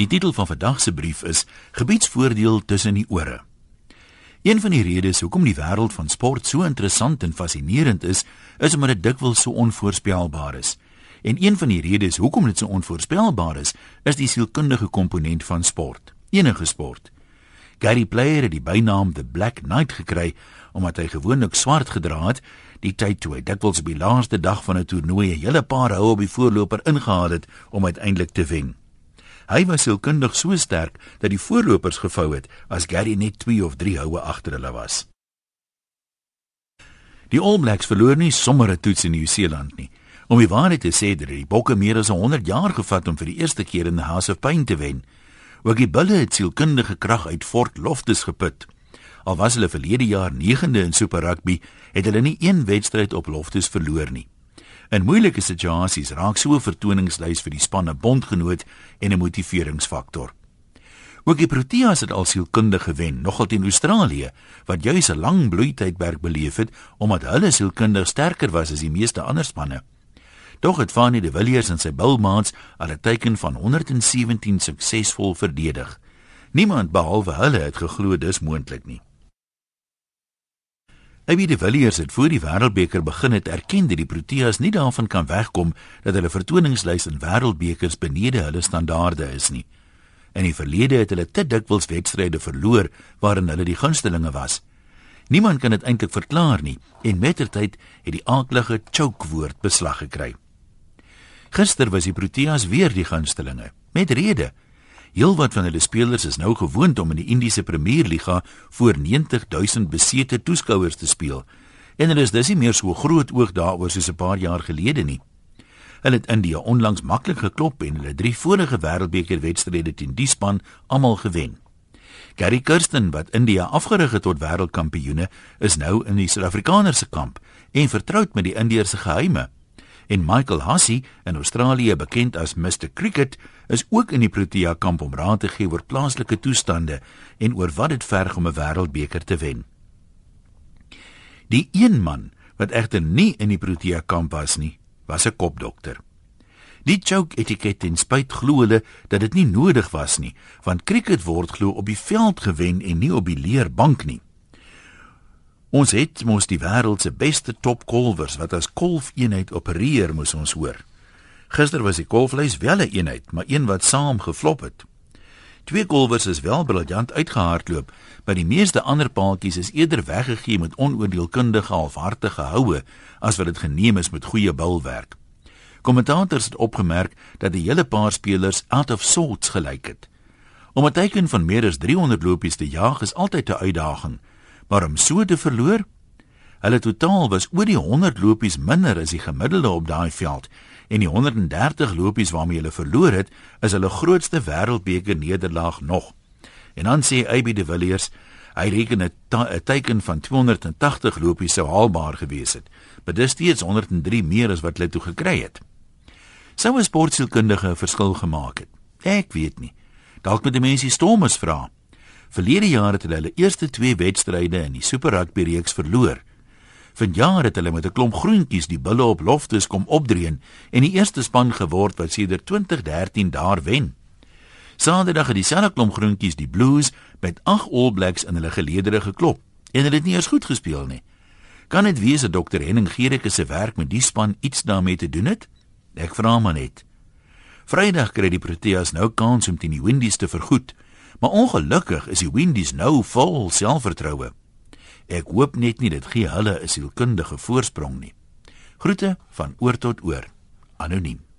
Die titel van vandag se brief is Gebiedsvoordeel tussen die ore. Een van die redes hoekom die wêreld van sport so interessant en fascinerend is, is omdat dit dikwels so onvoorspelbaar is. En een van die redes hoekom dit so onvoorspelbaar is, is die sielkundige komponent van sport. Enige sport. Gary Player het die bynaam The Black Knight gekry omdat hy gewoonlik swart gedra het, die tyd toe hy dikwels op die laaste dag van 'n toernooi 'n hele paar houe op die voorloper ingehaal het om uiteindelik te wen. Hy was sielkundig so sterk dat die voorlopers gevou het as Gary net 2 of 3 houe agter hulle was. Die All Blacks verloor nie sommer 'n toets in Nieu-Seeland nie. Om die waarheid te sê, het die Bokke meer as 100 jaar gevat om vir die eerste keer in die House of Pain te wen. Ook die Bulle het sielkundige krag uit Fort Loftus geput. Al was hulle verlede jaar 9de in Super Rugby, het hulle nie een wedstryd op Loftus verloor nie. In moeilike situasies raak so 'n vertoningslys vir die spanne bondgenoot en 'n motiveringsfaktor. Ook die Proteas het al sielkundig gewen, nogal teen Australië, wat juis 'n lang bloeitydperk beleef het omdat hulle sielkundig sterker was as die meeste ander spanne. Tog het Fanie de Villiers en sy bilmaats al 'n teken van 117 suksesvol verdedig. Niemand behalwe hulle het geglo dis moontlik nie. Aby de Villiers het voor die Wêreldbeker begin het erken dat die Proteas nie daarvan kan wegkom dat hulle vertoningslys in Wêreldbekers benede hulle standaarde is nie. In die verlede het hulle te dikwels wedstryde verloor waarin hulle die gunstelinge was. Niemand kan dit eintlik verklaar nie en mettertyd het die aaklige choke woord beslag gekry. Gister was die Proteas weer die gunstelinge met rede. Heelwat van hulle spelers is nou gewoond om in die Indiese Premierliga voor 90000 besete toeskouers te speel. En hulle is dus nie meer so groot oog daaroor soos 'n paar jaar gelede nie. Hulle het India onlangs maklik geklop en hulle drie vorige wêreldbeker wedstryde teen die span almal gewen. Gary Kirsten wat India afgerig het tot wêreldkampioene, is nou in die Suid-Afrikaners se kamp en vertroud met die Indiërs se geheime en Michael Hussey in Australië bekend as Mr Cricket is ook in die Protea kamp om raad te gee oor plaaslike toestande en oor wat dit verg om 'n wêreldbeker te wen. Die een man wat egter nie in die Protea kamp was nie, was 'n kopdokter. Die choke etiket ten spyt glo hulle dat dit nie nodig was nie, want cricket word glo op die veld gewen en nie op die leerbank nie. Ons het mos die wêreld se beste topkolwers wat as kolfeenheid opereer, moes ons hoor. Gister was die kolflys wel 'n een eenheid, maar een wat saam geflop het. Twee kolwers is wel briljant uitgehardloop, maar die meeste ander paaltjies is eerder weggegee met onoordeelkundige halfhartige houe as wat dit geneem is met goeie bilwerk. Kommentators het opgemerk dat die hele paar spelers out of sorts gelyk het. Om 'n teiken van meer as 300 lopies te jaag is altyd 'n uitdaging maar om so te verloor? Hulle totaal was oor die 100 lopies minder as die gemiddelde op daai veld. En die 130 lopies waarmee hulle verloor het is hulle grootste wêreldbeker nederlaag nog. En dan sê AB de Villiers hy reken 'n teiken van 280 lopies sou haalbaar gewees het. Maar dis steeds 103 meer as wat hulle toe gekry het. Sou 'n sportsielkundige 'n verskil gemaak het? Ek weet nie. Dalk met die mense stormers vra Verlede jaar het hulle hulle eerste twee wedstryde in die Super Rugby reeks verloor. Vanjaar het hulle met 'n klomp groentjies die bulle op Loftus kom opdreën en die eerste span geword wat sedert 2013 daar wen. Saterdag het dieselfde klomp groentjies die Blues met 8 All Blacks in hulle geleedere geklop en hulle het nie eens goed gespeel nie. Kan dit wees dat Dr Henning Gericke se werk met die span iets daarmee te doen het? Ek vra maar net. Vrydag kry die Proteas nou kans om teen die Windies te vergoed. Maar ongelukkig is die Windies nou vol selfvertroue. Ek hoop net nie dit gee hulle 'n sielkundige voorsprong nie. Groete van oor tot oor. Anoniem.